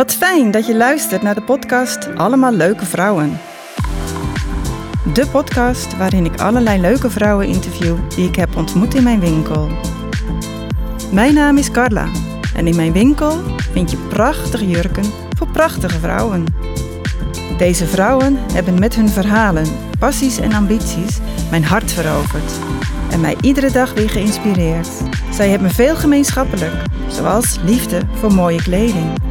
Wat fijn dat je luistert naar de podcast Allemaal Leuke Vrouwen. De podcast waarin ik allerlei leuke vrouwen interview die ik heb ontmoet in mijn winkel. Mijn naam is Carla en in mijn winkel vind je prachtige jurken voor prachtige vrouwen. Deze vrouwen hebben met hun verhalen, passies en ambities mijn hart veroverd en mij iedere dag weer geïnspireerd. Zij hebben veel gemeenschappelijk, zoals liefde voor mooie kleding.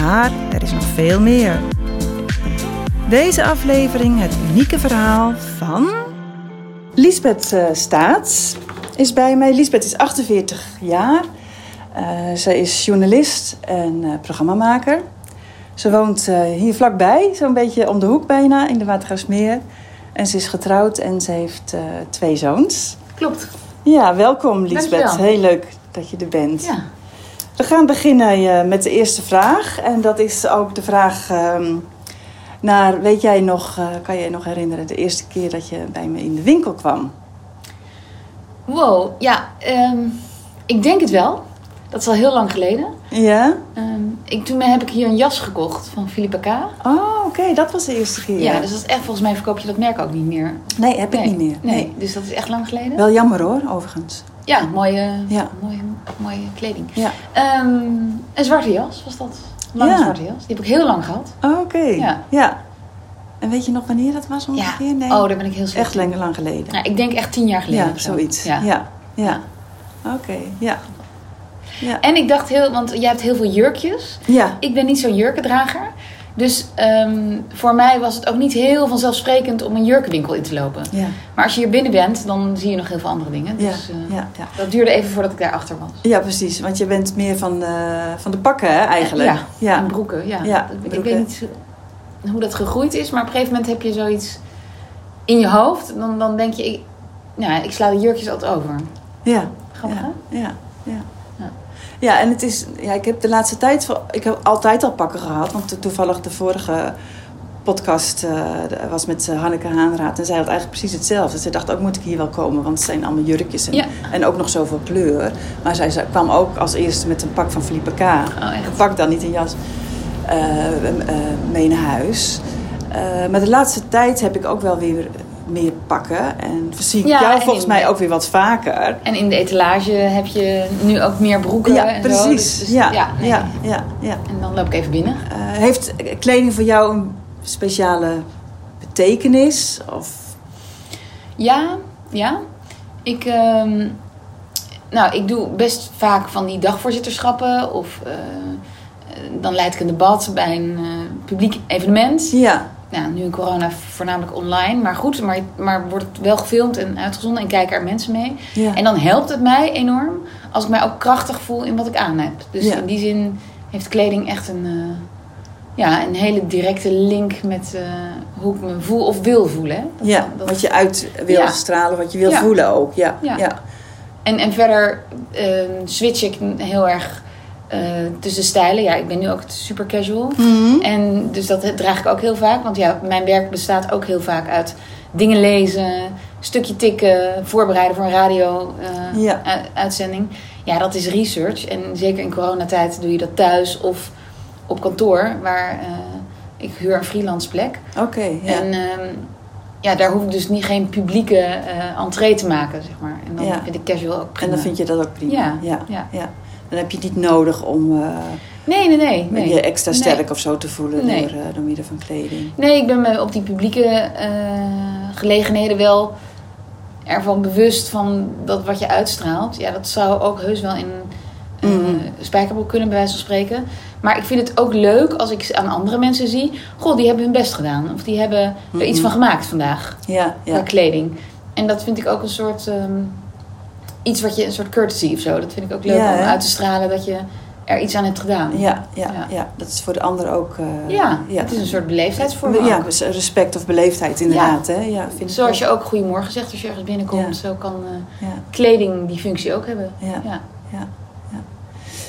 Maar er is nog veel meer. Deze aflevering het unieke verhaal van. Lisbeth uh, Staats is bij mij. Lisbeth is 48 jaar. Uh, zij is journalist en uh, programmamaker. Ze woont hier vlakbij, zo'n beetje om de hoek bijna, in de Watergraafsmeer. En ze is getrouwd en ze heeft twee zoons. Klopt. Ja, welkom Lisbeth. Heel leuk dat je er bent. Ja. We gaan beginnen met de eerste vraag. En dat is ook de vraag um, naar, weet jij nog, uh, kan je je nog herinneren, de eerste keer dat je bij me in de winkel kwam? Wow, ja, um, ik denk het wel. Dat is al heel lang geleden. Ja? Um, ik, toen heb ik hier een jas gekocht van Philippa K. Oh, oké, okay. dat was de eerste keer. Ja, dus dat is echt, volgens mij verkoop je dat merk ook niet meer. Nee, heb ik niet meer. Nee. nee. dus dat is echt lang geleden. Wel jammer hoor, overigens. Ja, mooie, ja. mooie, mooie kleding. Ja. Um, een zwarte jas was dat. Lange ja. zwarte jas. Die heb ik heel lang gehad. Oh, oké. Okay. Ja. ja. En weet je nog wanneer dat was ongeveer? Ja. Nee. Oh, daar ben ik heel slecht Echt lang, lang geleden. Nou, ik denk echt tien jaar geleden. Ja, of zo. zoiets. Ja. ja. ja. Oké, okay. ja. ja. En ik dacht heel, want jij hebt heel veel jurkjes. Ja. Ik ben niet zo'n jurkendrager. Dus um, voor mij was het ook niet heel vanzelfsprekend om een jurkenwinkel in te lopen. Ja. Maar als je hier binnen bent, dan zie je nog heel veel andere dingen. Dus ja. Uh, ja. Ja. dat duurde even voordat ik daarachter was. Ja, precies. Want je bent meer van, uh, van de pakken, hè, eigenlijk. Ja, ja. en broeken. Ja. ik weet niet hoe dat gegroeid is, maar op een gegeven moment heb je zoiets in je hoofd. Dan, dan denk je, ik, nou, ik sla de jurkjes altijd over. Ja. Grappig, hè? Ja. ja. Ja. En het is, ja, ik heb de laatste tijd, ik heb altijd al pakken gehad. Want toevallig de vorige podcast uh, was met uh, Hanneke Haanraad. En zij had eigenlijk precies hetzelfde. Ze dacht ook, moet ik hier wel komen? Want het zijn allemaal jurkjes en, ja. en ook nog zoveel kleur. Maar zij, zij, kwam ook als eerste met een pak van Philippe K. Oh? Een pak dan, niet een jas, uh, mee naar huis. maar de laatste tijd heb ik ook wel weer meer pakken. En zie ik ja, jou volgens mij ook weer wat vaker. En in de etalage heb je nu ook meer broeken ja, en precies. zo. Dus, dus, ja, ja, nee. ja, ja, ja. En dan loop ik even binnen. Uh, heeft kleding voor jou een speciale betekenis? Of? Ja, ja. Ik, um, nou, ik doe best vaak van die dagvoorzitterschappen. Of uh, dan leid ik een debat bij een uh, publiek evenement. Ja. Nou, nu in corona voornamelijk online. Maar goed, maar, maar wordt het wel gefilmd en uitgezonden en kijken er mensen mee. Ja. En dan helpt het mij enorm als ik mij ook krachtig voel in wat ik aan heb. Dus ja. in die zin heeft kleding echt een, uh, ja, een hele directe link met uh, hoe ik me voel of wil voelen. Hè? Dat, ja, dat, wat je uit wil ja. stralen, wat je wil ja. voelen ook. Ja, ja. ja. En, en verder uh, switch ik heel erg uh, tussen stijlen. Ja, ik ben nu ook super casual. Mm -hmm. En dus dat draag ik ook heel vaak. Want ja, mijn werk bestaat ook heel vaak uit dingen lezen, stukje tikken, voorbereiden voor een radio-uitzending. ja. ja, dat is research. En zeker in coronatijd doe je dat thuis of op kantoor, waar uh, ik huur een freelance plek. Oké. Okay, ja. En um, ja, daar hoef ik dus niet geen publieke uh, entree te maken, zeg maar. En dan ja. vind ik casual ook prima. En dan vind je dat ook prima. Ja. ja. ja. ja. Dan heb je het niet nodig om uh, nee, nee, nee, nee. je extra sterk nee. of zo te voelen nee. door, uh, door middel van kleding. Nee, ik ben me op die publieke uh, gelegenheden wel ervan bewust van dat wat je uitstraalt. Ja, dat zou ook heus wel in mm -hmm. spijkerbroek kunnen, bij wijze van spreken. Maar ik vind het ook leuk als ik aan andere mensen zie... Goh, die hebben hun best gedaan. Of die hebben er mm -hmm. iets van gemaakt vandaag. Ja, ja. Qua kleding. En dat vind ik ook een soort... Um, iets wat je... Een soort courtesy of zo. Dat vind ik ook leuk ja, om uit te stralen dat je er iets aan hebt gedaan. Ja, ja, ja. ja. dat is voor de ander ook... Uh, ja, ja, het is een soort beleefdheidsvorm Ja, respect of beleefdheid inderdaad. Hè? Ja, vind Zoals je ook goedemorgen zegt als je ergens binnenkomt. Zo kan uh, ja. kleding die functie ook hebben. Ja. ja. ja. ja.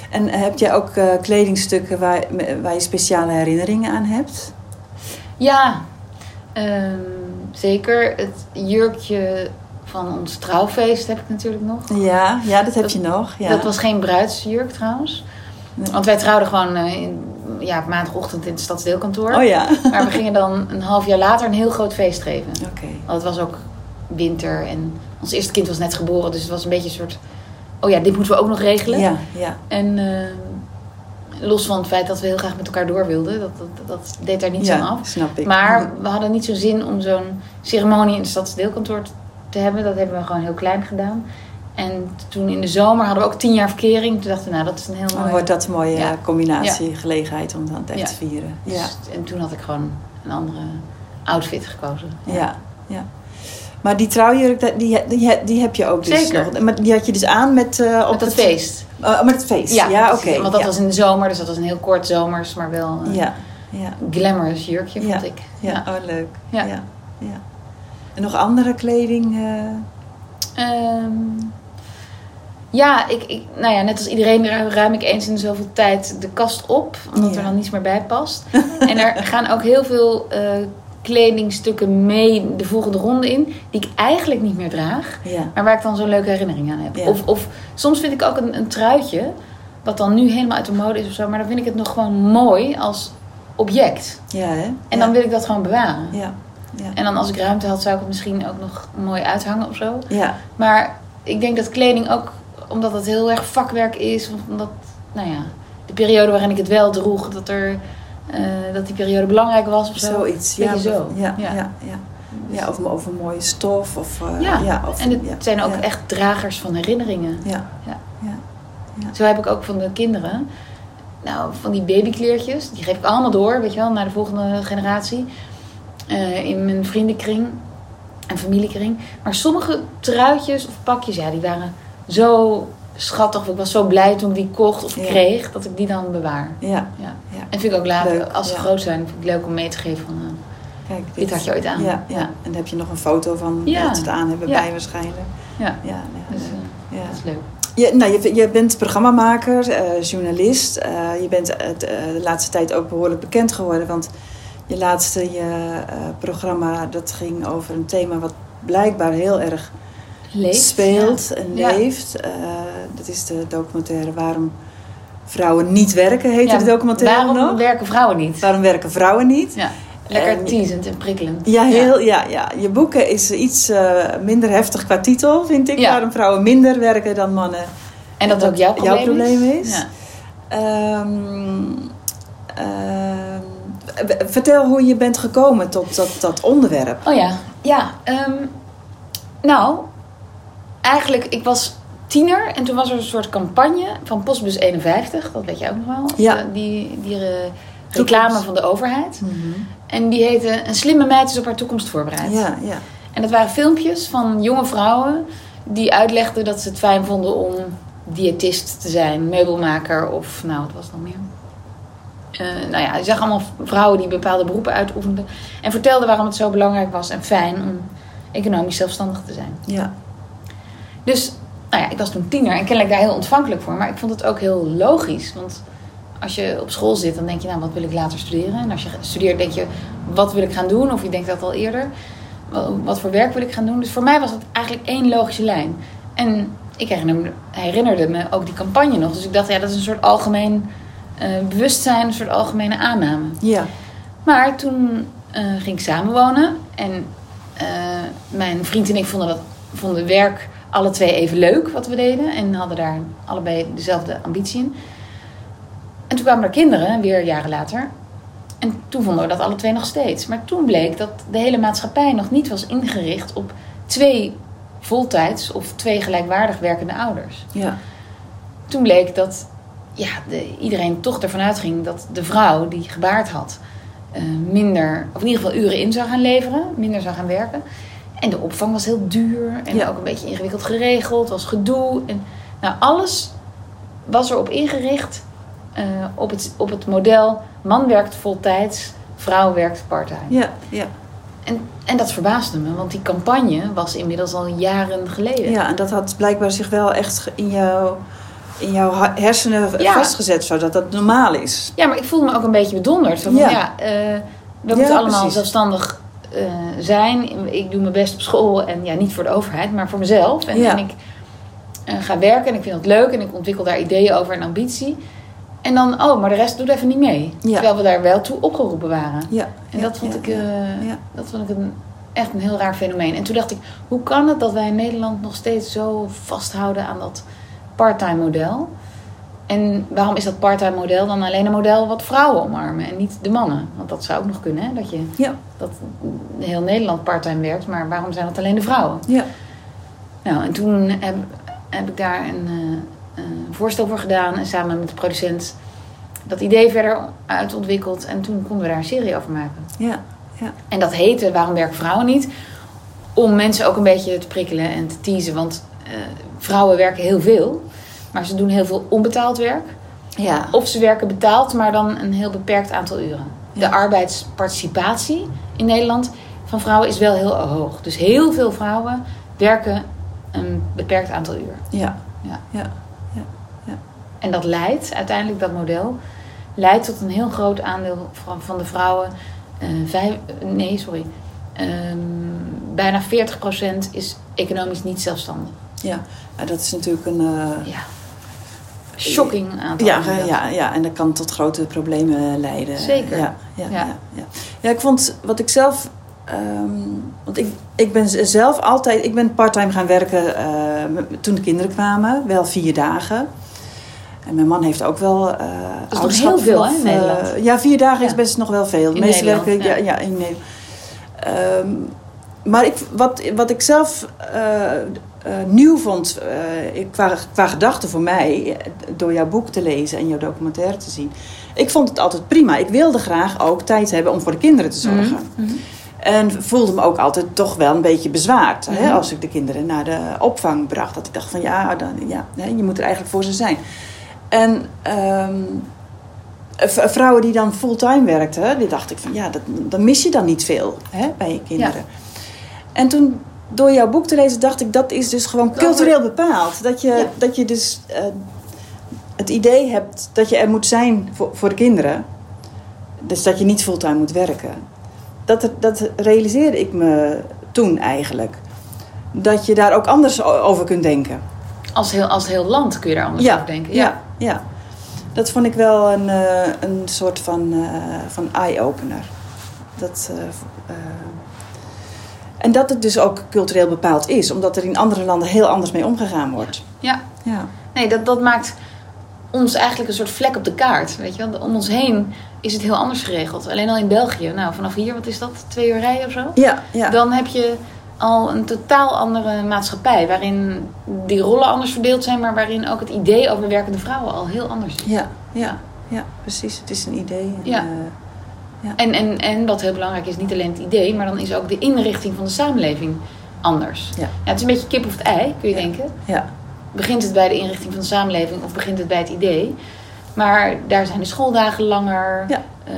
En heb jij ook uh, kledingstukken waar, waar je speciale herinneringen aan hebt? Ja, um, zeker. Het jurkje van ons trouwfeest heb ik natuurlijk nog. Ja, ja dat heb dat, je nog. Ja. Dat was geen bruidsjurk trouwens. Nee. Want wij trouwden gewoon uh, ja, op maandagochtend in het stadsdeelkantoor. Oh ja. Maar we gingen dan een half jaar later een heel groot feest geven. Oké. Want het was ook winter en ons eerste kind was net geboren. Dus het was een beetje een soort... Oh ja, dit moeten we ook nog regelen. Ja, ja. En eh, los van het feit dat we heel graag met elkaar door wilden. Dat, dat, dat deed daar niet ja, zo af. snap ik. Maar we hadden niet zo'n zin om zo'n ceremonie in het stadsdeelkantoor te hebben. Dat hebben we gewoon heel klein gedaan. En toen in de zomer hadden we ook tien jaar verkering. Toen dachten we, nou dat is een heel Dan mooi... wordt dat een mooie Ja. combinatie, gelegenheid om dan echt Ja. te vieren. Ja, Dus- En toen had ik gewoon een andere outfit gekozen. ja, ja. Maar die trouwjurk, die, die, die heb je ook dus Zeker. nog. Maar die had je dus aan met... eh, op het feest. Oh, met het feest, ja, oké. Want dat ja. was in de zomer, dus dat was een heel kort zomers, maar wel Ja, ja, glamorous jurkje, vond Ja. ik. ja, oh leuk. Ja. Ja. Ja, En nog andere kleding? eh, Ehm, ja, ik, ik, nou ja, net als iedereen ruim, ik eens in de zoveel tijd de kast op. Omdat Ja. er dan niets meer bij past. en er gaan ook heel veel eh, kledingstukken mee de volgende ronde in. Die ik eigenlijk niet meer draag. ja. Maar waar ik dan zo'n leuke herinnering aan heb. Ja. Of, of soms vind ik ook een, een truitje. Wat dan nu helemaal uit de mode is of zo. Maar dan vind ik het nog gewoon mooi als object. Ja, hè? En dan wil ik dat gewoon bewaren. Ja, ja. En dan als ik ruimte had, zou ik het misschien ook nog mooi uithangen of zo. ja. Maar ik denk dat kleding ook, omdat het heel erg vakwerk is, omdat, nou ja, de periode waarin ik het wel droeg, dat, er, eh, dat die periode belangrijk was of zo. Zoiets. Ja, zo. Ja, ja. Ja. Ja, ja. Of, of een mooie stof. Of, eh, Ja, ja, of, en het zijn ook echt dragers van herinneringen. Ja, Ja. ja. Zo heb ik ook van de kinderen, nou, van die babykleertjes, die geef ik allemaal door, weet je wel, naar de volgende generatie. Eh, in mijn vriendenkring en familiekring. Maar sommige truitjes of pakjes, ja, die waren zo schattig. Of ik was zo blij toen ik die kocht of Ja. kreeg, dat ik die dan bewaar. ja. Ja. ja. En vind ik ook later, Leuk, als ze groot zijn, vind ik leuk om mee te geven van... eh, Kijk, Dit had je ooit aan. Ja, ja. En dan heb je nog een foto van dat ze het aan hebben bij waarschijnlijk. ja, Ja, ja, dus eh, ja. dat is leuk. Je, nou, je, je bent programmamaker, journalist. Je bent de laatste tijd ook behoorlijk bekend geworden. Want je laatste je, eh, programma dat ging over een thema wat blijkbaar heel erg Leeft, speelt en leeft. Eh, dat is de documentaire Waarom vrouwen niet werken, heet Ja, de documentaire Waarom nog. werken vrouwen niet? Waarom werken vrouwen niet? Ja, lekker En- teasend en prikkelend. Ja, heel, ja. Ja, je boeken is iets eh, minder heftig qua titel, vind ik. Waarom vrouwen minder werken dan mannen. En dat ook jouw probleem, probleem is. Ja. Ehm, vertel hoe je bent gekomen tot dat, dat onderwerp. Oh ja, ja. ehm, nou, eigenlijk, ik was tiener en toen was er een soort campagne van Postbus 51, dat weet je ook nog wel. Ja. Eh, Die, die eh, reclame van de overheid. En die heette Een slimme meid is op haar toekomst voorbereid. Ja, ja. En dat waren filmpjes van jonge vrouwen die uitlegden dat ze het fijn vonden om diëtist te zijn, meubelmaker of nou, wat was het dan meer? Eh, nou ja, je zag allemaal vrouwen die bepaalde beroepen uitoefenden en vertelden waarom het zo belangrijk was en fijn om economisch zelfstandig te zijn. ja. Dus, nou ja, ik was toen tiener en kennelijk daar heel ontvankelijk voor, maar ik vond het ook heel logisch. Want als je op school zit, dan denk je, nou, wat wil ik later studeren? En als je studeert, denk je, wat wil ik gaan doen? Of je denkt dat al eerder. Wa- Wat voor werk wil ik gaan doen? Dus voor mij was het eigenlijk één logische lijn. En ik herinnerde me ook die campagne nog. Dus ik dacht, ja, dat is een soort algemeen eh, bewustzijn, een soort algemene aanname. ja. Maar toen eh, ging ik samenwonen. En eh, mijn vriend en ik vonden, dat, vonden werk alle twee even leuk wat we deden. En hadden daar allebei dezelfde ambitie in. En toen kwamen er kinderen, weer jaren later. En toen vonden we dat alle twee nog steeds. Maar toen bleek dat de hele maatschappij nog niet was ingericht op twee voltijds of twee gelijkwaardig werkende ouders ja. toen bleek dat ja, de, iedereen toch ervan uitging dat de vrouw die gebaard had eh, minder, of in ieder geval uren in zou gaan leveren, minder zou gaan werken. En de opvang was heel duur en Ja. ook een beetje ingewikkeld geregeld, was gedoe. En, nou, alles was erop ingericht eh, op, het, op het model man werkt voltijds, vrouw werkt parttime. Ja, ja. En, en dat verbaasde me, want die campagne was inmiddels al jaren geleden. ja, en dat had blijkbaar zich wel echt in jouw, in jouw hersenen Ja. vastgezet, zodat dat normaal is. Ja, maar ik voelde me ook een beetje bedonderd. Van, Ja. ja. eh, we moeten allemaal precies. zelfstandig eh, zijn. Ik doe mijn best op school. En ja, niet voor de overheid, maar voor mezelf. En, en ik eh, ga werken en ik vind dat leuk. En ik ontwikkel daar ideeën over en ambitie. En dan, oh, maar de rest doet even niet mee. Terwijl we daar wel toe opgeroepen waren. Ja. En dat vond ik, eh, dat vond ik een, echt een heel raar fenomeen. En toen dacht ik, hoe kan het dat wij in Nederland nog steeds zo vasthouden aan dat parttime model? En waarom is dat parttime model dan alleen een model wat vrouwen omarmen en niet de mannen? Want dat zou ook nog kunnen, hè? Dat, je, Ja. dat heel Nederland parttime werkt, maar waarom zijn dat alleen de vrouwen? Ja. Nou, en toen heb, heb ik daar een, eh, een voorstel voor gedaan en samen met de producent dat idee verder uitontwikkeld. En toen konden we daar een serie over maken. Ja. Ja. En dat heette Waarom werken vrouwen niet? Om mensen ook een beetje te prikkelen en te teasen. Want vrouwen werken heel veel, maar ze doen heel veel onbetaald werk. Ja. Of ze werken betaald, maar dan een heel beperkt aantal uren. De Ja. arbeidsparticipatie in Nederland van vrouwen is wel heel hoog. Dus heel veel vrouwen werken een beperkt aantal uur. Ja. Ja. Ja. En dat leidt, uiteindelijk dat model, leidt tot een heel groot aandeel van, van de vrouwen. eh, vijf, nee, sorry. Ehm, bijna 40% is economisch niet zelfstandig. Ja. Dat is natuurlijk een... eh, Ja. Shocking aantal. Ja, ja, ja, en dat kan tot grote problemen leiden. Zeker. Ja, ja, ja. Ja. ik vond wat ik zelf. ehm, want ik, ik ben zelf altijd. Ik ben parttime gaan werken eh, toen de kinderen kwamen, wel vier dagen. En mijn man heeft ook wel. eh is nog heel veel, hè, in ja, vier dagen is best nog wel veel. De meeste werken. Ja, ja. ja, in Nederland. Ehm, maar ik, wat, wat ik zelf eh, nieuw vond eh, qua, qua gedachte voor mij, eh, door jouw boek te lezen en jouw documentaire te zien, ik vond het altijd prima. Ik wilde graag ook tijd hebben om voor de kinderen te zorgen. Mhm, mhm. En voelde me ook altijd toch wel een beetje bezwaard hè, Mhm. als ik de kinderen naar de opvang bracht. Dat ik dacht van ja, dan, ja hè, je moet er eigenlijk voor ze zijn. En ehm, vrouwen die dan fulltime werkten, die dacht ik van ja, dat, dan mis je dan niet veel hè, bij je kinderen. En toen door jouw boek te lezen dacht ik dat is dus gewoon cultureel bepaald. Dat je, Ja. dat je dus eh, het idee hebt dat je er moet zijn voor, voor de kinderen. Dus dat je niet fulltime moet werken. Dat, dat realiseerde ik me toen eigenlijk. Dat je daar ook anders over kunt denken. Als, heel, als heel land kun je daar anders over denken. Ja, ja. Dat vond ik wel een, eh, een soort van, eh, van eye-opener. Dat, en dat het dus ook cultureel bepaald is, omdat er in andere landen heel anders mee omgegaan wordt. ja. Ja, Nee, dat, dat maakt ons eigenlijk een soort vlek op de kaart. Weet je? wel? Om ons heen is het heel anders geregeld. Alleen al in België. Nou, vanaf hier, wat is dat? Twee uur rijden of zo? ja, ja. Dan heb je al een totaal andere maatschappij. Waarin die rollen anders verdeeld zijn. Maar waarin ook het idee over werkende vrouwen al heel anders is. ja, ja, ja, precies. Het is een idee. En, Ja. En, en, en wat heel belangrijk is, niet alleen het idee. Maar dan is ook de inrichting van de samenleving anders. Ja. het is een beetje kip of het ei, kun je Ja. denken. ja, begint het bij de inrichting van de samenleving of begint het bij het idee. Maar daar zijn de schooldagen langer. Ja. Eh,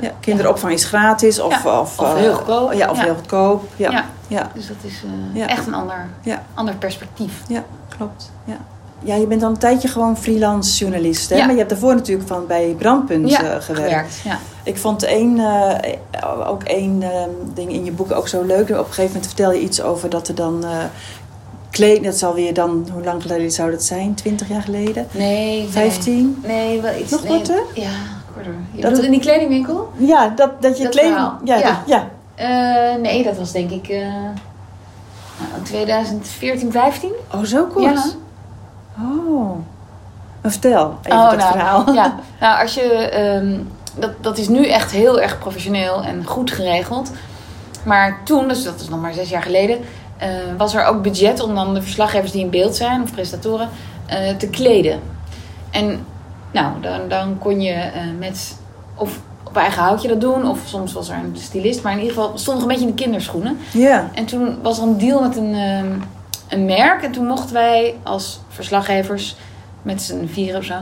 ja. Kinderopvang is gratis of, of, of eh, heel goedkoop. Ja, of heel goedkoop. Ja, Ja. Dus dat is eh, echt een ander, ander perspectief. Ja, klopt. Ja. ja, je bent al een tijdje gewoon freelance journalist. Hè? Ja. Maar je hebt daarvoor natuurlijk van bij Brandpunt eh, gewerkt. Ja. Ik vond één, eh, ook één eh, ding in je boek ook zo leuk. Op een gegeven moment vertel je iets over dat er dan... eh kleed, dat zal weer dan... Hoe lang geleden zou dat zijn? 20 jaar geleden? Nee, nee. 15? Nee, wel iets. Nog nee. korter? Ja, korter. Je Dat in die kledingwinkel? Ja, dat, dat je Dat kleding... verhaal. Ja, Ja. dat- ja. Eh, nee, dat was denk ik nou, 2014, 15. Oh, zo kort? Ja. Oh. Vertel even oh, dat nou, verhaal. Ja, nou, als je, ehm, dat, dat is nu echt heel erg professioneel en goed geregeld. Maar toen, dus dat is nog maar zes jaar geleden, eh, was er ook budget om dan de verslaggevers die in beeld zijn, of presentatoren, eh, te kleden. En nou, dan, dan kon je eh, met, of op eigen houtje dat doen, of soms was er een stylist, maar in ieder geval stond nog een beetje in de kinderschoenen. Ja. En toen was er een deal met een, ehm, een merk. En toen mochten wij als verslaggevers met z'n vieren of zo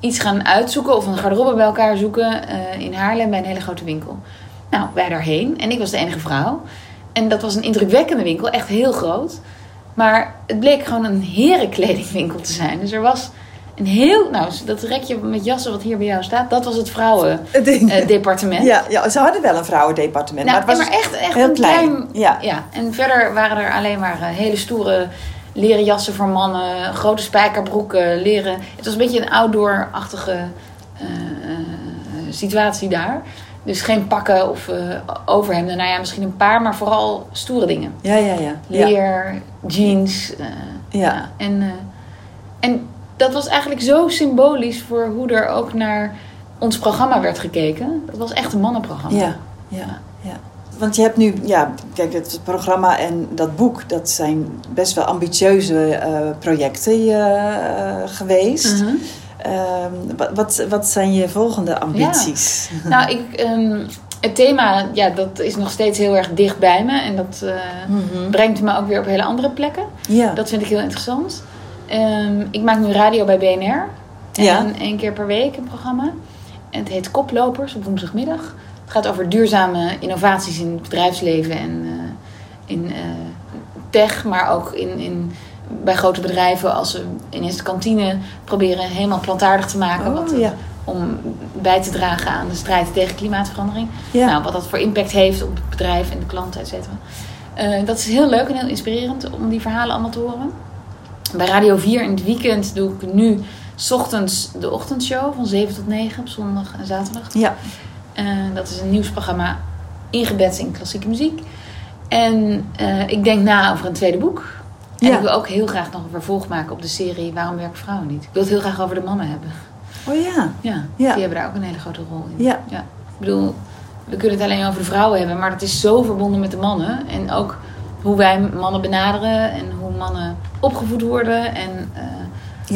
iets gaan uitzoeken of een garderobe bij elkaar zoeken eh, in Haarlem bij een hele grote winkel. Nou, wij daarheen en ik was de enige vrouw. En dat was een indrukwekkende winkel, echt heel groot. Maar het bleek gewoon een herenkledingwinkel te zijn. Dus er was een heel, nou, dat rekje met jassen wat hier bij jou staat, dat was het vrouwendepartement. Ja, ja, ze hadden wel een vrouwendepartement. Nou, maar het was maar echt, echt heel een klein. klein. Ja. ja. En verder waren er alleen maar eh, hele stoere leren jassen voor mannen, grote spijkerbroeken, leren. Het was een beetje een outdoor-achtige eh, eh, situatie daar. Dus geen pakken of eh overhemden. Nou ja, misschien een paar, maar vooral stoere dingen. Ja, ja, ja. Ja, Leer, jeans. ja. En, en dat was eigenlijk zo symbolisch voor hoe er ook naar ons programma werd gekeken. Dat was echt een mannenprogramma. ja, ja, ja. Want je hebt nu, ja, kijk, het programma en dat boek, dat zijn best wel ambitieuze eh, projecten eh, geweest. Mhm. Ehm, wat, wat, wat zijn je volgende ambities? Nou, ik, ehm, het thema, ja, dat is nog steeds heel erg dicht bij me. En dat eh, Mhm. brengt me ook weer op hele andere plekken. Ja. Dat vind ik heel interessant. Ehm, ik maak nu radio bij BNR. En Ja. één keer per week een programma. En het heet Koplopers op woensdagmiddag. Het gaat over duurzame innovaties in het bedrijfsleven en eh, in eh, tech, maar ook in, in, bij grote bedrijven als ze ineens de kantine proberen helemaal plantaardig te maken. wat, Oh, ja. Om bij te dragen aan de strijd tegen klimaatverandering. Ja. Nou, wat dat voor impact heeft op het bedrijf en de klanten, et cetera. Eh, dat is heel leuk en heel inspirerend om die verhalen allemaal te horen. Bij Radio 4 in het weekend doe ik nu 's ochtends de ochtendshow van 7 tot 9 op zondag en zaterdag. ja. Eh, dat is een nieuwsprogramma ingebed in klassieke muziek. En eh, ik denk na over een tweede boek. En Ja. ik wil ook heel graag nog een vervolg maken op de serie Waarom werken vrouwen niet? Ik wil het heel graag over de mannen hebben. Oh ja. Ja, Ja. die hebben daar ook een hele grote rol in. Ja. Ik bedoel, we kunnen het alleen over de vrouwen hebben, maar dat is zo verbonden met de mannen. En ook hoe wij mannen benaderen en hoe mannen opgevoed worden. En eh,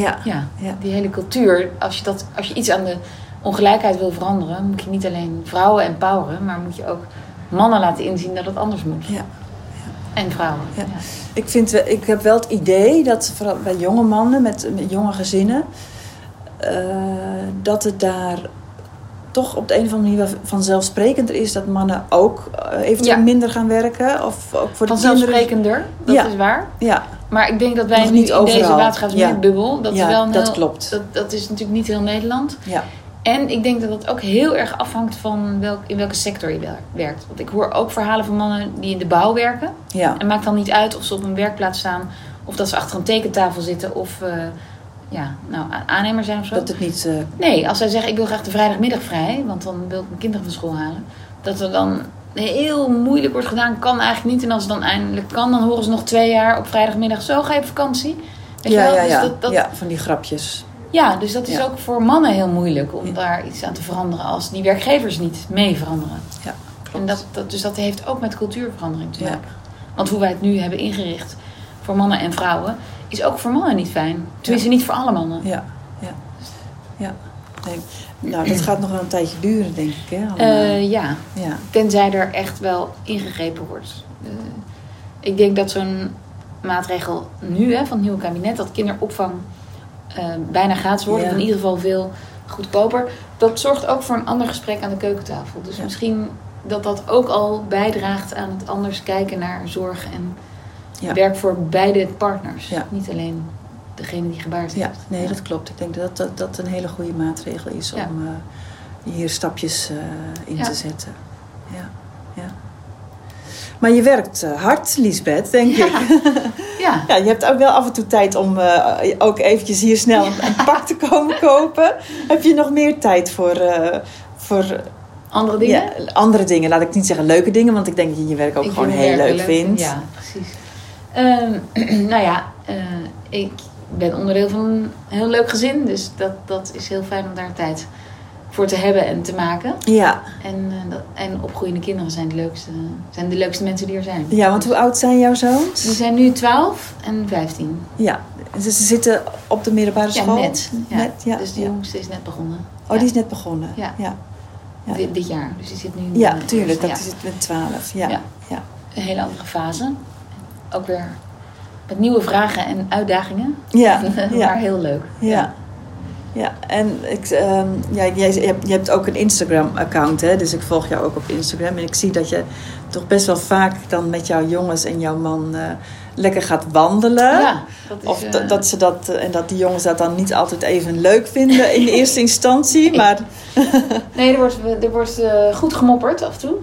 Ja. ja, Ja. die hele cultuur. Als je, dat, als je iets aan de ongelijkheid wil veranderen, moet je niet alleen vrouwen empoweren, maar moet je ook mannen laten inzien dat het anders moet. Ja. En vrouwen. Ja. Ja. Ik, vind, ik heb wel het idee dat vooral bij jonge mannen met, met jonge gezinnen, eh, dat het daar toch op de een of andere manier vanzelfsprekender is dat mannen ook eh, eventueel Ja. minder gaan werken. Of ook voor de. Vanzelfsprekender, dat is waar. Ja, Maar ik denk dat wij Nog nu niet in deze overal. waterschapsbubbel, dat is wel een dat klopt. Dat, dat is natuurlijk niet heel Nederland. ja, En ik denk dat dat ook heel erg afhangt van welk, in welke sector je wer- werkt. Want ik hoor ook verhalen van mannen die in de bouw werken. ja, En maakt dan niet uit of ze op een werkplaats staan, of dat ze achter een tekentafel zitten, of eh, ja, nou, aannemer zijn of zo. dat het niet. eh, Nee, als zij zeggen ik wil graag de vrijdagmiddag vrij, want dan wil ik mijn kinderen van school halen. Dat er dan heel moeilijk wordt gedaan, kan eigenlijk niet. En als het dan eindelijk kan, dan horen ze nog twee jaar op vrijdagmiddag. Zo ga je op vakantie. Weet je ja, wel? ja, Dus ja. dat, dat, ja, van die grapjes. Ja, dus dat is Ja. ook voor mannen heel moeilijk om Ja. daar iets aan te veranderen als die werkgevers niet mee veranderen. Ja, klopt. En dat, dat, dus dat heeft ook met cultuurverandering te Ja. maken. Want hoe wij het nu hebben ingericht voor mannen en vrouwen, is ook voor mannen niet fijn. Tenminste, niet voor alle mannen. Ja, ja, ja. Nee. Nou, dat gaat nog wel een tijdje duren, denk ik. Hè. Eh, ja, ja. tenzij er echt wel ingegrepen wordt. Eh, ik denk dat zo'n maatregel nu hè, van het nieuwe kabinet, dat kinderopvang bijna gratis wordt, Ja. of in ieder geval veel goedkoper, dat zorgt ook voor een ander gesprek aan de keukentafel. Dus Ja. misschien dat dat ook al bijdraagt aan het anders kijken naar zorg en Ja. werk voor beide partners. Ja. Niet alleen degene die gebaard Ja, heeft. nee, dat klopt. Ik denk dat dat, dat een hele goede maatregel is Ja. om eh, hier stapjes eh, in Ja. te zetten. Ja, ja. Maar je werkt eh, hard, Liesbeth, denk Ja. ik. Ja. Ja, je hebt ook wel af en toe tijd om eh, ook eventjes hier snel een, een pak te komen kopen. Heb je nog meer tijd voor, eh, voor Andere dingen? ja, andere dingen? Laat ik niet zeggen leuke dingen, want ik denk dat je je werk ook Ik gewoon heel leuk vindt. Ja, precies. Ehm, nou ja, ik ben onderdeel van een heel leuk gezin. Dus dat, dat is heel fijn om daar tijd voor te hebben en te maken. Ja. En, eh, dat, en opgroeiende kinderen zijn de, leukste, zijn de leukste mensen die er zijn. ja, want hoe oud zijn jouw zoons? Die zijn nu 12 en 15. Ja, dus ze zitten op de middelbare Ja, school? net. Ja. Net, ja. Dus de jongste is net begonnen. Oh, die is net begonnen? Ja. Ja. Dit, dit jaar. Dus die zit nu Ja, tuurlijk. Dat ja. is het met 12. Ja. Ja. Een hele andere fase. Ook weer met nieuwe vragen en uitdagingen. Ja. maar heel leuk. Ja. Ja, en ik, ehm, ja, jij, je, hebt, je hebt ook een Instagram-account, hè? Dus ik volg jou ook op Instagram. En ik zie dat je toch best wel vaak dan met jouw jongens en jouw man eh, lekker gaat wandelen. Ja, dat is, Of eh, dat, ze dat, eh, en dat die jongens dat dan niet altijd even leuk vinden in de eerste instantie. Nee. Maar Nee, er wordt, er wordt goed gemopperd af en toe.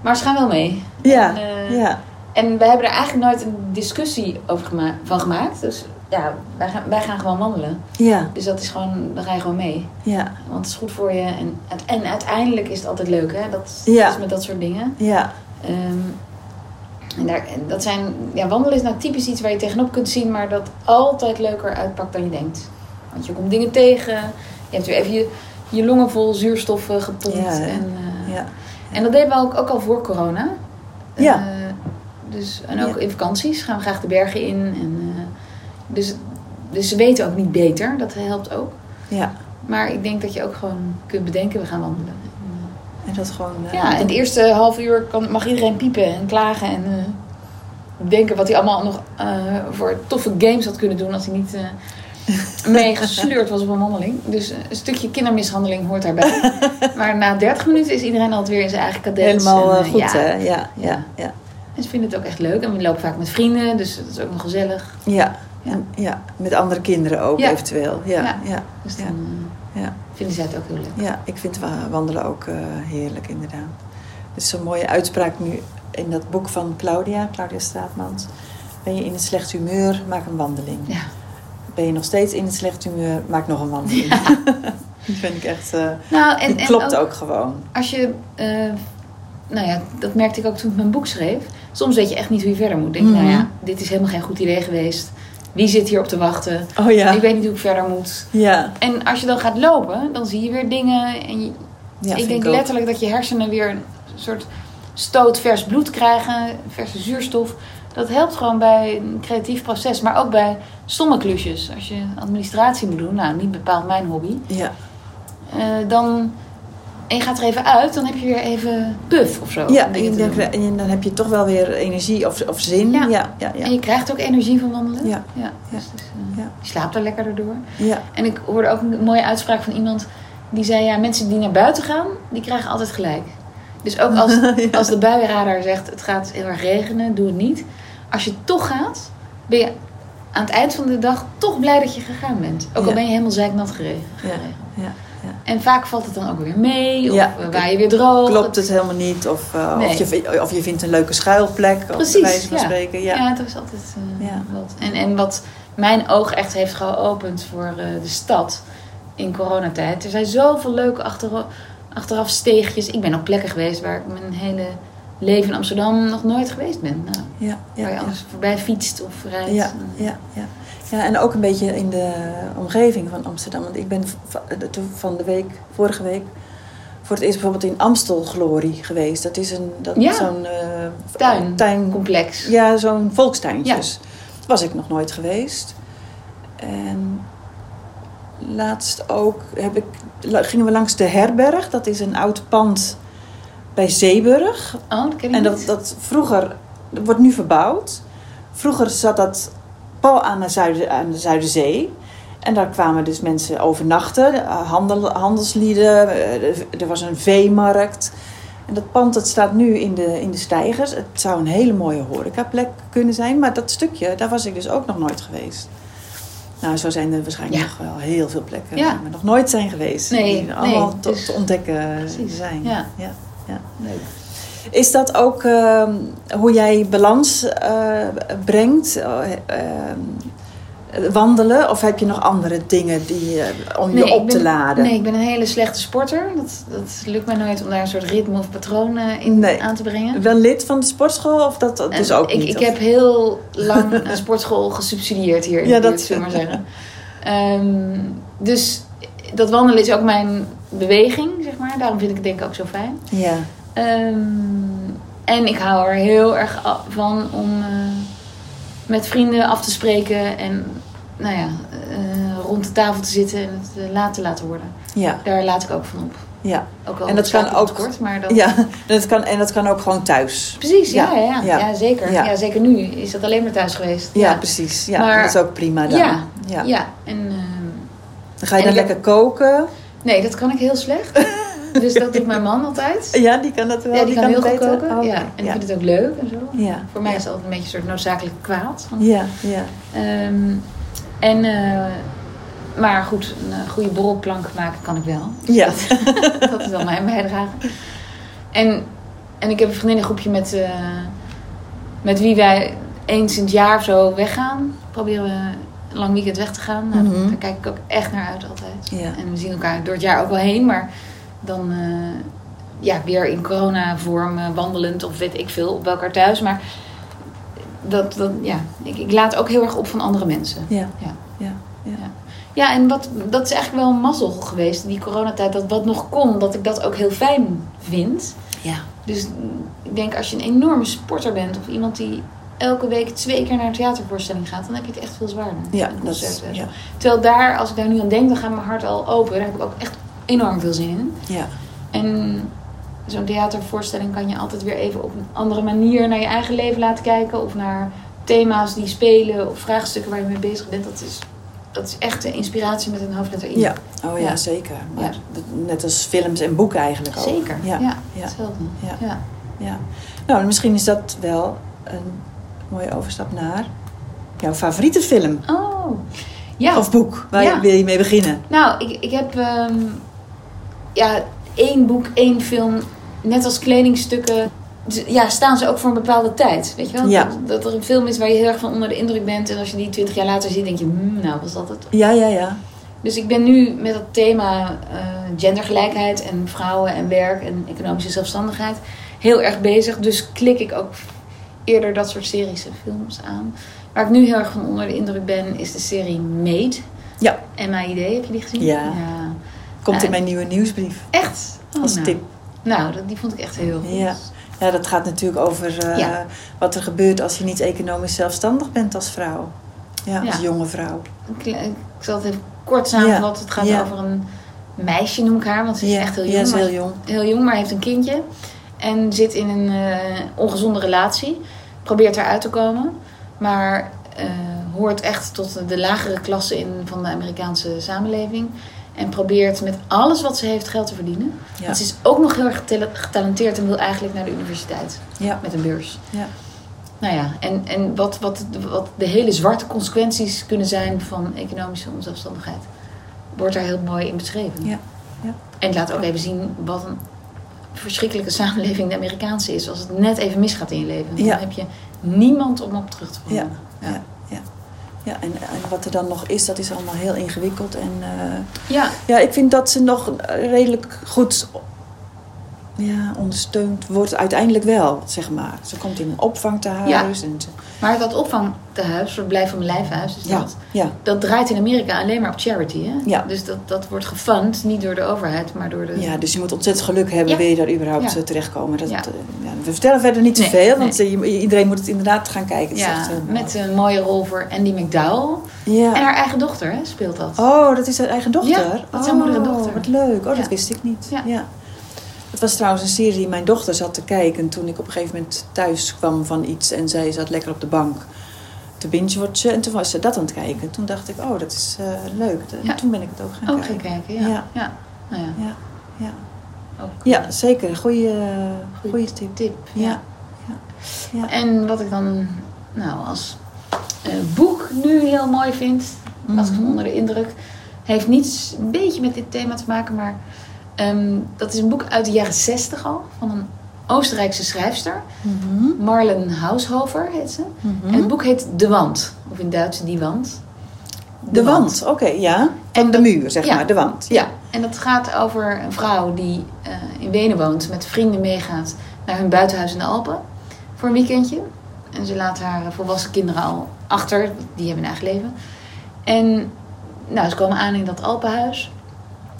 Maar ze gaan wel mee. ja, En, ja, En we hebben er eigenlijk nooit een discussie over gema van gemaakt. Dus ja, wij gaan, wij gaan gewoon wandelen. Ja, Dus dat is gewoon, dan ga je gewoon mee. ja, Want het is goed voor je. En, en uiteindelijk is het altijd leuk, hè? Dat, Ja. dat is met dat soort dingen. ja, Ehm, en daar, en dat zijn, ja, wandelen is nou typisch iets waar je tegenop kunt zien, maar dat altijd leuker uitpakt dan je denkt. Want je komt dingen tegen, je hebt weer even je, je longen vol zuurstof gepompt. Ja, en, eh, ja. en dat deden we ook, ook al voor corona. Ja. Eh, dus, en ook in vakanties gaan we graag de bergen in. En, dus, dus ze weten ook niet beter, dat helpt ook. ja. Maar ik denk dat je ook gewoon kunt bedenken, we gaan wandelen. En dat gewoon... eh, Ja, en het eerste half uur kan, mag iedereen piepen en klagen en eh, denken wat hij allemaal nog eh, voor toffe games had kunnen doen als hij niet meegesleurd was op een wandeling. Dus een stukje kindermishandeling hoort daarbij. maar na 30 minuten is iedereen altijd weer in zijn eigen cadets. Helemaal en, eh, goed, ja. hè? Ja, ja, ja. En ze vinden het ook echt leuk. En we lopen vaak met vrienden, dus dat is ook nog gezellig. Ja, Ja. ja. met andere kinderen ook Ja. eventueel. Ja, Ja. ja. Dus Ja. dan Ja. vinden zij het ook heel leuk. Ja, ik vind wa- wandelen ook eh, heerlijk inderdaad. Het is zo'n mooie uitspraak nu in dat boek van Claudia, Claudia Straatmans. Ben je in een slecht humeur, maak een wandeling. Ja. Ben je nog steeds in een slecht humeur, maak nog een wandeling. Die vind ik echt, eh Nou, en, die en klopt ook ook gewoon. als je, eh, nou ja, dat merkte ik ook toen ik mijn boek schreef. Soms weet je echt niet hoe je verder moet. Denk, je, Mhm. nou ja, dit is helemaal geen goed idee geweest. Wie zit hier op te wachten? Oh ja, Ik weet niet hoe ik verder moet. ja. En als je dan gaat lopen, dan zie je weer dingen. En je- ja ik denk letterlijk dat je hersenen weer een soort stoot vers bloed krijgen, verse zuurstof. Dat helpt gewoon bij een creatief proces, maar ook bij stomme klusjes. Als je administratie moet doen, nou niet bepaald mijn hobby, Ja, eh, dan en je gaat er even uit, dan heb je weer even puff of zo. ja en dan, en heb je toch wel weer energie of, of zin. Ja. Ja, ja, ja. En je krijgt ook energie van wandelen. Ja. ja. Dus, dus, eh, Ja. Je slaapt er lekkerder door. ja. En ik hoorde ook een mooie uitspraak van iemand die zei: ja, mensen die naar buiten gaan, die krijgen altijd gelijk. Dus ook als, als de buienradar zegt: het gaat heel erg regenen, doe het niet. Als je toch gaat, ben je aan het eind van de dag toch blij dat je gegaan bent. Ook al ben je helemaal zeiknat geregen. Ja. En vaak valt het dan ook weer mee, of Ja. waar je weer droog. Klopt het helemaal niet? Of, eh, Nee. of, je, of je vindt een leuke schuilplek, Precies, wijze van ja. spreken. Ja. Ja, het is altijd eh, Ja. wat. En, en wat mijn oog echt heeft geopend voor eh, de stad in coronatijd. Er zijn zoveel leuke achteraf, achteraf steegjes. Ik ben op plekken geweest waar ik mijn hele leven in Amsterdam nog nooit geweest ben. Nou, Ja, ja, waar je ja. anders voorbij fietst of rijdt. Ja, ja, ja. Ja, en ook een beetje in de omgeving van Amsterdam. Want ik ben van de week, vorige week, voor het eerst bijvoorbeeld in Amstel Glory geweest. Dat is een dat, Ja. zo'n eh, Tuin. tuin Complex. Ja, zo'n volkstuintjes. Daar was ik nog nooit geweest. En laatst ook heb ik, gingen we langs de Herberg. Dat is een oud pand bij Zeeburg. Oh, dat ken ik En dat, dat vroeger, dat wordt nu verbouwd. Vroeger zat dat aan de, Zuiden, aan de Zuiderzee. En daar kwamen dus mensen overnachten, eh, handel, handelslieden, eh, er was een veemarkt. En dat pand dat staat nu in de, in de stijgers. Het zou een hele mooie horecaplek kunnen zijn. Maar dat stukje, daar was ik dus ook nog nooit geweest. Nou, zo zijn er waarschijnlijk Ja. nog wel heel veel plekken Ja. waar we nog nooit zijn geweest. Nee, die allemaal nee, dus- te ontdekken Precies, zijn. ja. Ja, ja. Leuk. Is dat ook ehm, hoe jij balans eh, brengt? eh, ehm, wandelen? Of heb je nog andere dingen die, eh, om je op te laden? Nee, ik ben een hele slechte sporter. Dat, dat lukt mij nooit om daar een soort ritme of patroon in Nee. aan te brengen. Wel lid van de sportschool of dat dat dus ook ik, niet? Ik Of- heb heel lang een sportschool gesubsidieerd hier in Ja, de dat- buurt, zullen we maar zeggen. Ehm, dus dat wandelen is ook mijn beweging, zeg maar. Daarom vind ik het denk ik ook zo fijn. Ja, Ehm, en ik hou er heel erg van om eh, met vrienden af te spreken en nou ja, eh, rond de tafel te zitten en het eh, laat te laten worden. ja, Daar laat ik ook van op. ja. Ook al En dat kan ook- kort, maar dat... ja. En, dat kan, en dat kan ook gewoon thuis. Precies, ja, Ja, ja, ja. zeker. Ja. Zeker nu is dat alleen maar thuis geweest. Ja, precies. Ja, Maar- dat is ook prima dan. Ja, Ja. ja. en ehm, Dan ga je dan heb- lekker koken. nee, dat kan ik heel slecht. dus dat doet mijn man altijd. Ja, die kan dat wel. ja, die, kan heel goed koken. Oh, ja. En ik ja. vind het ook leuk en zo. Ja. Voor mij is het altijd een beetje een soort noodzakelijk kwaad. Ja, ja. Ehm, en, eh, maar goed, een eh, goede borrelplank maken kan ik wel. Ja. dat is wel mijn bijdrage. En, en ik heb een vriendinnengroepje met, eh, met wie wij eens in het jaar of zo weggaan. Proberen we een lang weekend weg te gaan. Nou, Mhm. Daar kijk ik ook echt naar uit altijd. Ja. En we zien elkaar door het jaar ook wel heen. Maar dan eh, ja, weer in corona-vorm eh, wandelend of weet ik veel op elkaar thuis. Maar dat, dat, ja, ik, ik laat ook heel erg op van andere mensen. Ja. Ja. Ja. Ja. Ja, en wat, dat is eigenlijk wel een mazzel geweest, die coronatijd, dat wat nog kon, dat ik dat ook heel fijn vind. Ja. Dus ik denk als je een enorme sporter bent of iemand die elke week twee keer naar een theatervoorstelling gaat, dan heb je het echt veel zwaarder. Ja, dat is, ja. Terwijl daar, als ik daar nu aan denk, dan gaat mijn hart al open. Daar heb ik ook echt enorm veel zin in. Ja. En zo'n theatervoorstelling kan je altijd weer even op een andere manier naar je eigen leven laten kijken. Of naar thema's die spelen of vraagstukken waar je mee bezig bent. Dat is, dat is echt de inspiratie met een hoofdletter I. Ja. Oh ja, Ja. zeker. Maar Ja. dat- net als films en boeken eigenlijk ook. Zeker. Ja. Ja, Ja. hetzelfde. Ja. Ja. Nou, misschien is dat wel een mooie overstap naar jouw favoriete film Oh, ja. of boek. Waar wil je mee beginnen? Nou, ik, ik heb ehm, ja, één boek, één film, net als kledingstukken. Ja, staan ze ook voor een bepaalde tijd. Weet je wel? Ja. Dat, dat er een film is waar je heel erg van onder de indruk bent. En als je die twintig jaar later ziet, denk je, hmm, nou, was dat het? Ja, ja, ja. Dus ik ben nu met het thema eh, gendergelijkheid en vrouwen en werk en economische zelfstandigheid heel erg bezig. Dus klik ik ook eerder dat soort series en films aan. Waar ik nu heel erg van onder de indruk ben, is de serie Made. Ja. MAID, heb je die gezien? Ja. Komt in mijn nieuwe nieuwsbrief Echt? Oh, als nou. tip. Nou, dat, die vond ik echt heel goed. Ja. Ja, dat gaat natuurlijk over eh, Ja. wat er gebeurt als je niet economisch zelfstandig bent als vrouw. Ja, als jonge vrouw. Ik, ik zal het even kort samenvatten. Het gaat over een meisje, noem ik haar, want ze is echt heel ja, jong. is heel jong. heel jong, maar heeft een kindje. En zit in een eh, ongezonde relatie. Probeert eruit te komen. Maar eh, hoort echt tot de lagere klasse in van de Amerikaanse samenleving. En probeert met alles wat ze heeft geld te verdienen. Ja. Want ze is ook nog heel erg getale- getalenteerd en wil eigenlijk naar de universiteit. Ja. Met een beurs. Ja. Nou ja, en, en wat, wat, wat de hele zwarte consequenties kunnen zijn van economische onzelfstandigheid. Wordt daar heel mooi in beschreven. Ja. Ja. En laat ook even zien wat een verschrikkelijke samenleving de Amerikaanse is. Als het net even misgaat in je leven. Dan Ja. heb je niemand om op terug te vallen. Ja. Ja. Ja. Ja, en, en wat er dan nog is, dat is allemaal heel ingewikkeld. En eh, ja. ja, ik vind dat ze nog redelijk goed ja, ondersteund wordt. Uiteindelijk wel, zeg maar. Ze komt in een opvangtehuis. En ze, maar dat opvangtehuis, verblijf van mijn lijfhuis, ja, dat, ja, dat draait in Amerika alleen maar op charity. Hè? Ja. Dus dat, dat wordt gefund, niet door de overheid, maar door de... ja, dus je moet ontzettend geluk hebben, wil je daar überhaupt eh, terechtkomen. Dat, Ja. eh, ja, we vertellen verder niet te Nee, veel, want eh, iedereen moet het inderdaad gaan kijken. Is Ja, met een mooie rol voor Andy McDowell. ja. En haar eigen dochter hè, speelt dat. Oh, dat is haar eigen dochter? Ja, dat is haar moeder en Oh, dochter. Wat leuk. Oh, dat wist ik niet. Ja. Het was trouwens een serie die mijn dochter zat te kijken toen ik op een gegeven moment thuis kwam van iets en zij zat lekker op de bank te binge-watchen. En toen was ze dat aan het kijken. Toen dacht ik, oh, dat is eh, leuk. Ja. toen ben ik het ook gaan Ook gaan kijken. kijken, ja. Ja. ja. Nou ja, Ja, ja. ook ja zeker. Goeie, Goeie goeie tip. tip. Ja. Ja. Ja. En wat ik dan nou, als eh, boek nu heel mooi vind, was Mhm. onder de indruk, heeft niets een beetje met dit thema te maken, maar ehm, dat is een boek uit de jaren zestig al, van een Oostenrijkse schrijfster. Mhm. Marlen Haushofer heet ze. Mhm. En het boek heet De Wand, of in Duits Die Wand. De wand, oké, ja. En En de muur, zeg ja. maar, de wand. Ja, en dat gaat over een vrouw die eh, in Wenen woont, met vrienden meegaat naar hun buitenhuis in de Alpen voor een weekendje. En ze laat haar volwassen kinderen al achter, die hebben een eigen leven. En nou, ze komen aan in dat Alpenhuis.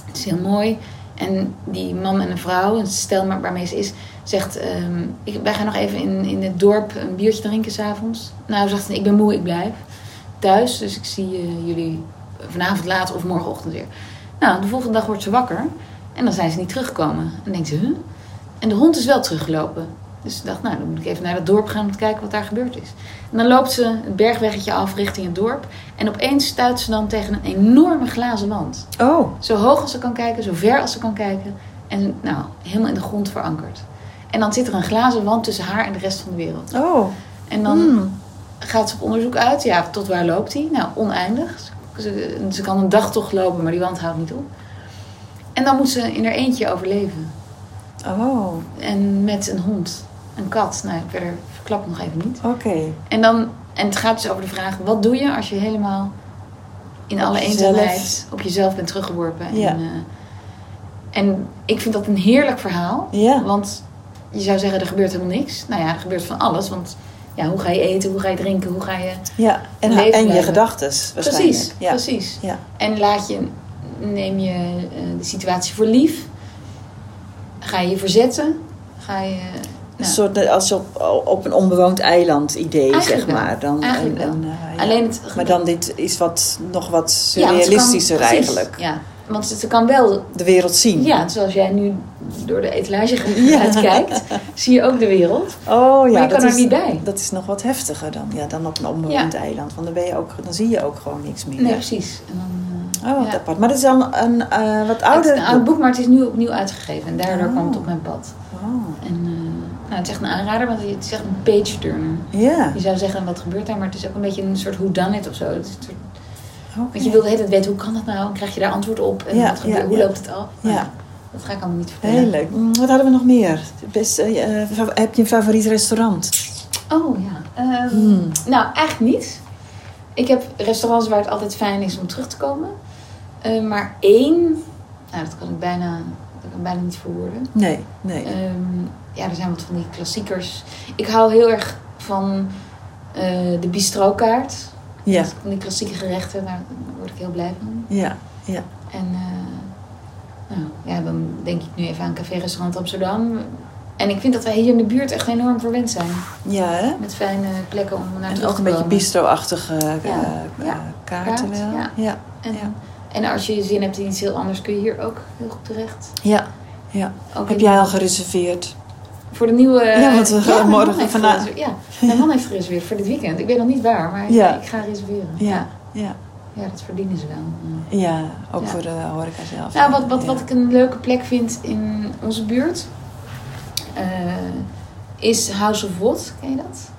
Het is heel mooi. En die man en een vrouw, een stel waarmee ze is, zegt: ehm, ik, Wij gaan nog even in, in het dorp een biertje drinken s'avonds. Nou, zegt ze: Ik ben moe, ik blijf thuis. Dus ik zie eh, jullie vanavond laat of morgenochtend weer. Nou, de volgende dag wordt ze wakker. En dan zijn ze niet teruggekomen. En denkt ze, huh? En de hond is wel teruggelopen. Dus ze dacht, nou, dan moet ik even naar het dorp gaan om te kijken wat daar gebeurd is. En dan loopt ze het bergweggetje af richting het dorp. En opeens stuit ze dan tegen een enorme glazen wand. Oh, Zo hoog als ze kan kijken, zo ver als ze kan kijken. En nou, helemaal in de grond verankerd. En dan zit er een glazen wand tussen haar en de rest van de wereld. oh. En dan Hmm. gaat ze op onderzoek uit. Ja, tot waar loopt hij? Nou, oneindig. Ze, ze kan een dag toch lopen, maar die wand houdt niet op. En dan moet ze in haar eentje overleven. Oh. En met een hond, een kat. Nou, verder verklap nog even niet. Oké. En, dan, en het gaat dus over de vraag: wat doe je als je helemaal in Op alle eenzaamheid op jezelf bent teruggeworpen? Ja. En, eh, en ik vind dat een heerlijk verhaal. Ja. Want je zou zeggen, er gebeurt helemaal niks. Nou ja, er gebeurt van alles. Want ja, hoe ga je eten, hoe ga je drinken, hoe ga je... Ja. En, Leven en je gedachten. Precies, Ja. precies. Ja. En laat je, neem je eh, de situatie voor lief. Ga je je verzetten. Ga je... Een soort als op, op een onbewoond eiland idee, Eigenlijk zeg maar. Dan, eh, ja. Alleen het... Maar dan dit is wat, nog wat Ja, surrealistischer precies, eigenlijk. Ja, want ze kan wel... De wereld zien. Ja, zoals jij nu door de etalage uitkijkt, zie je ook de wereld. Oh ja, Maar je kan er is, niet bij. Dat is nog wat heftiger dan, ja, dan op een onbewoond eiland. Want dan, ben je ook, dan zie je ook gewoon niks meer. Nee, precies. En dan, eh, Oh, wat ja. apart. Maar dat is dan een eh, wat Het ouder is een oud boek, maar het is nu opnieuw uitgegeven. En daardoor Oh. kwam het op mijn pad. Oh, En uh, nou, het is echt een aanrader, want het is echt een page turner. Ja. Je zou zeggen, wat gebeurt daar? Maar het is ook een beetje een soort of zo. Het is een soort. Want je wil de hele tijd weten, hoe kan dat nou? En krijg je daar antwoord op? En Ja, wat gebeurt, ja, hoe ja. loopt het af? Ja. Nou, dat ga ik allemaal niet vertellen. Heel leuk. Mm, Wat hadden we nog meer? Best, eh, eh, heb je een favoriet restaurant? Oh ja. Ehm, Hmm. Nou, eigenlijk niet. Ik heb restaurants waar het altijd fijn is om terug te komen. Eh, maar één, nou dat kan ik bijna, kan bijna niet verwoorden. Nee, nee. Ehm, ja, er zijn wat van die klassiekers. Ik hou heel erg van eh, de bistrokaart. ja, Dus Van die klassieke gerechten, daar word ik heel blij van. ja, ja. En eh, nou, ja, dan denk ik nu even aan Café Restaurant Amsterdam. En ik vind dat wij hier in de buurt echt enorm verwend zijn. Ja, hè? Met fijne plekken om naar En terug ook te een beetje komen. bistro-achtige eh, Ja, ja. kaarten Kaart, wel. ja. Ja, En, Ja. En als je zin hebt in iets heel anders, kun je hier ook heel goed terecht. ja. ja. Ook Heb jij al gereserveerd? Voor de nieuwe... Ja, want we gaan morgen vandaag-. Ja, mijn man heeft gereserveerd voor dit weekend. Ik weet nog niet waar, maar Ja. ik ga reserveren. Ja, ja. Ja, dat verdienen ze wel. Ja, ook Ja. voor de horeca zelf. Nou, wat, wat, Ja. wat ik een leuke plek vind in onze buurt... eh, is House of Watt. Ken je dat?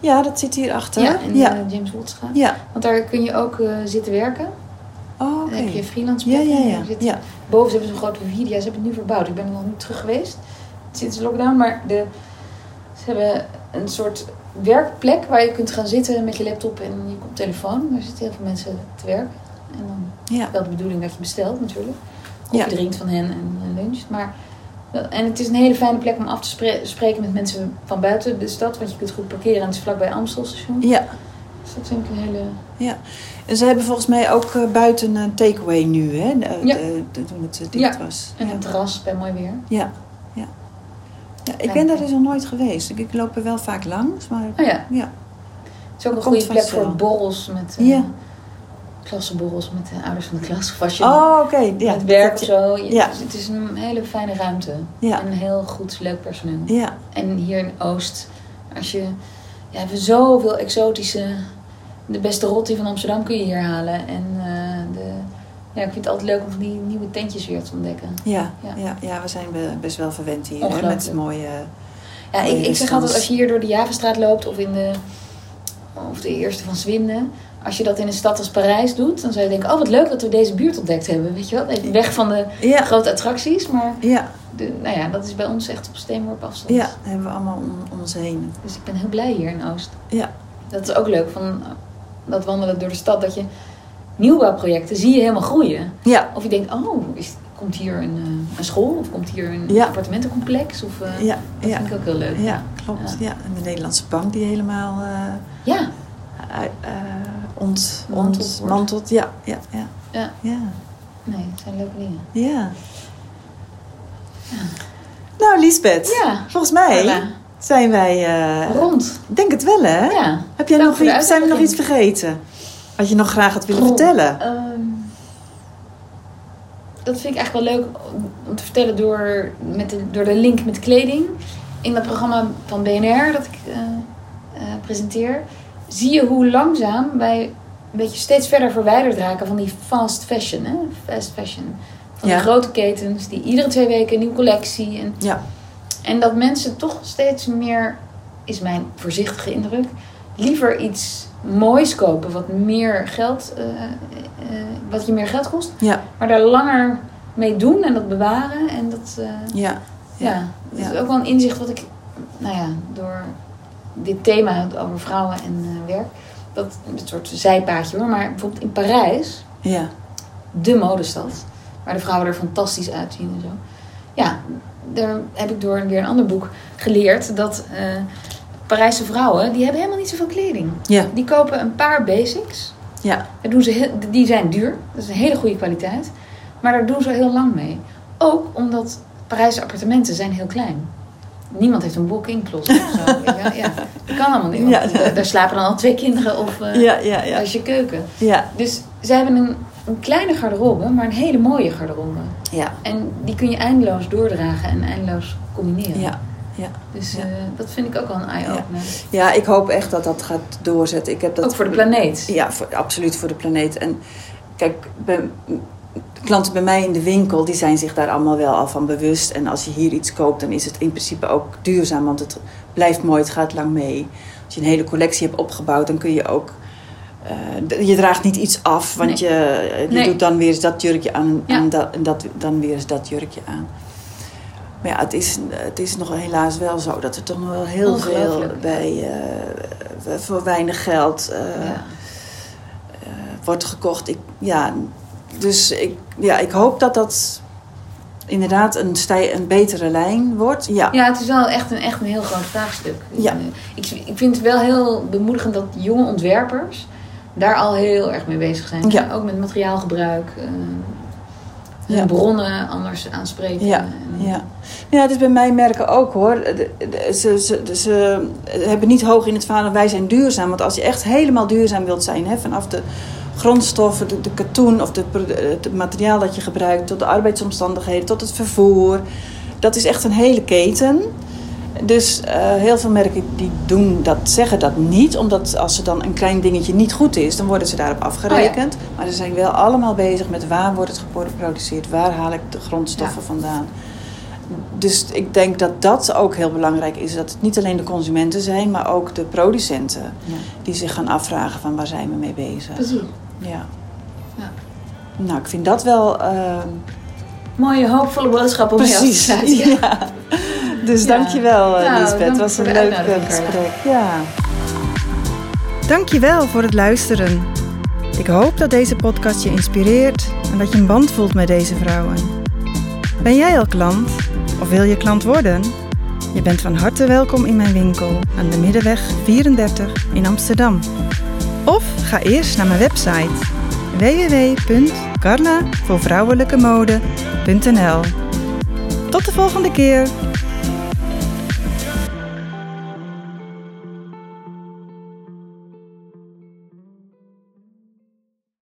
Ja, dat zit hier achter. Ja, in ja. de James Wattstraat. ja. Want daar kun je ook eh, zitten werken. Dan heb je freelance Ja, plekken. ja, ja. Ja. Boven hebben ze een grote vierde. Ja, ze hebben het nu verbouwd. Ik ben er nog niet terug geweest sinds de lockdown. Maar de, ze hebben een soort werkplek waar je kunt gaan zitten met je laptop en je telefoon. Daar zitten heel veel mensen te werken. En dan Ja. wel de bedoeling dat je bestelt natuurlijk. Of Ja. je drinkt van hen en, en luncht. Maar, en het is een hele fijne plek om af te spre- spreken met mensen van buiten de stad. Want je kunt goed parkeren en het is vlakbij Amstelstation. ja. Dus dat vind ik een hele... En ze hebben volgens mij ook eh, buiten een takeaway nu, hè? De, Ja. de- de- toen het eh, dicht Ja. was. En ja. een terras bij mooi weer. Ja. ja. ja ik ben daar dus nog nooit geweest. Ik, ik loop er wel vaak langs, maar Oh ja, ja. het is ook een Komt goede plek wel. voor borrels met... eh, Ja. Klassenborrels met de ouders van de klas. Of als je Oh, oké. Ja. met werk of zo. Ja. dus het is een hele fijne ruimte. Ja. En een heel goed, leuk personeel. Ja. En hier in Oost, als je... Ja, we hebben zoveel exotische... De beste rotti van Amsterdam kun je hier halen. En eh, de, ja, ik vind het altijd leuk om die nieuwe tentjes weer te ontdekken. Ja. Ja. Ja. ja, we zijn be- best wel verwend hier. Hè? Met mooie... Ja, Mooie ik, ik zeg altijd, als je hier door de Javastraat loopt of in de, of de eerste van Zwinden, als je dat in een stad als Parijs doet, dan zou je denken, oh wat leuk dat we deze buurt ontdekt hebben. Weet je wel, even weg van de Ja. grote attracties, maar Ja. de, nou ja, dat is bij ons echt op steenworp afstand. Ja. Hebben we allemaal om, om ons heen. Dus ik ben heel blij hier in Oost. Ja. Dat is ook leuk, van dat wandelen door de stad, dat je nieuwbouwprojecten zie je helemaal groeien. Ja. Of je denkt, oh, is, komt hier een, eh, een school of komt hier een Ja. appartementencomplex? Of, eh, Ja. Dat Ja. vind ik ook heel leuk. Ja, klopt. Ja. En de Nederlandse bank die helemaal eh Ja, ont, ont. Ja. Ja. Ja. Ja. Ja. nee, het zijn leuke dingen. ja. Nou, Lisbeth. Ja, Volgens mij. Zijn wij... eh, rond. Ik denk het wel, hè? Ja. Heb jij Dank nog iets, zijn we nog iets vergeten? Wat je nog graag had willen vertellen? ehm, dat vind ik eigenlijk wel leuk om- te vertellen door, met de, door de link met kleding. In dat programma van BNR dat ik eh, eh, presenteer, zie je hoe langzaam wij een beetje steeds verder verwijderd raken van die fast fashion. Hè? Fast fashion. Van Ja. die grote ketens die iedere twee weken een nieuwe collectie. En Ja. En dat mensen toch steeds meer, is mijn voorzichtige indruk, liever iets moois kopen wat meer geld, eh, eh, wat je meer geld kost, Ja. maar daar langer mee doen en dat bewaren. En dat, eh, Ja. ja, dat is ja. ook wel een inzicht wat ik, nou ja, door dit thema over vrouwen en werk. Dat een soort zijpaadje hoor. Maar bijvoorbeeld in Parijs, Ja. de modestad, waar de vrouwen er fantastisch uitzien en zo. Ja, daar heb ik door weer een ander boek geleerd dat eh, Parijse vrouwen, die hebben helemaal niet zoveel kleding. Ja. Die kopen een paar basics. Ja. Daar doen ze heel- die zijn duur, dat is een hele goede kwaliteit. Maar daar doen ze heel lang mee. Ook omdat Parijse appartementen zijn heel klein. Niemand heeft een walk-in closet of zo. wel. ja, dat kan allemaal niet. Ja. daar- slapen dan al twee kinderen of Ja, ja, ja. dat is je keuken. Ja. Dus ze hebben een, een kleine garderobe, maar een hele mooie garderobe. Ja. En die kun je eindeloos doordragen en eindeloos combineren. Ja. Ja. Dus Ja. eh, dat vind ik ook wel een eye-opener. ja, ik hoop echt dat dat gaat doorzetten. Ik heb dat Ook voor de planeet. Ja, voor, absoluut voor de planeet. En kijk, bij, klanten bij mij in de winkel, die zijn zich daar allemaal wel al van bewust. En als je hier iets koopt, dan is het in principe ook duurzaam, want het blijft mooi, het gaat lang mee. Als je een hele collectie hebt opgebouwd, dan kun je ook. Eh, je draagt niet iets af, want Nee. je, eh, je Nee. doet dan weer eens dat jurkje aan Ja. en, dat, en dat, dan weer eens dat jurkje aan. Maar ja, het is, het is nog helaas wel zo dat er toch nog wel heel veel bij eh, voor weinig geld Ja. wordt gekocht. Ik, ja, dus ik, ja, ik hoop dat dat inderdaad een, stij, een betere lijn wordt. Ja, Ja, het is wel echt een, echt een heel groot vraagstuk. Ja. Ik, ik vind het wel heel bemoedigend dat jonge ontwerpers daar al heel erg mee bezig zijn. Ja. Ook met materiaalgebruik, eh, Ja. bronnen anders aanspreken. Ja, ja. ja, is bij mij merken ook hoor. Ze, ze, ze hebben niet hoog in het vaandel, wij zijn duurzaam. Want als je echt helemaal duurzaam wilt zijn, hè, vanaf de grondstoffen, de, de katoen of de, pro- het materiaal dat je gebruikt, tot de arbeidsomstandigheden, tot het vervoer. Dat is echt een hele keten. Dus eh, heel veel merken die doen dat, zeggen dat niet, omdat als er dan een klein dingetje niet goed is, dan worden ze daarop afgerekend. Maar ze zijn wel allemaal bezig met waar wordt het geproduceerd, waar haal ik de grondstoffen Ja. vandaan. Dus ik denk dat dat ook heel belangrijk is. Dat het niet alleen de consumenten zijn, maar ook de producenten. Ja. Die zich gaan afvragen van waar zijn we mee bezig. Precies. Ja. Ja. Nou, ik vind dat wel... ehm, Mooie, hoopvolle boodschap om mee af te precies. sluiten. Dus Ja. dankjewel eh, Nou, Lisbeth. dank Het was een leuk eh, gesprek. Ja. Dankjewel voor het luisteren. Ik hoop dat deze podcast je inspireert en dat je een band voelt met deze vrouwen. Ben jij al klant of wil je klant worden? Je bent van harte welkom in mijn winkel aan de Middenweg 34 in Amsterdam. Of ga eerst naar mijn website www.carlavoorvrouwelijkemode.nl Tot de volgende keer!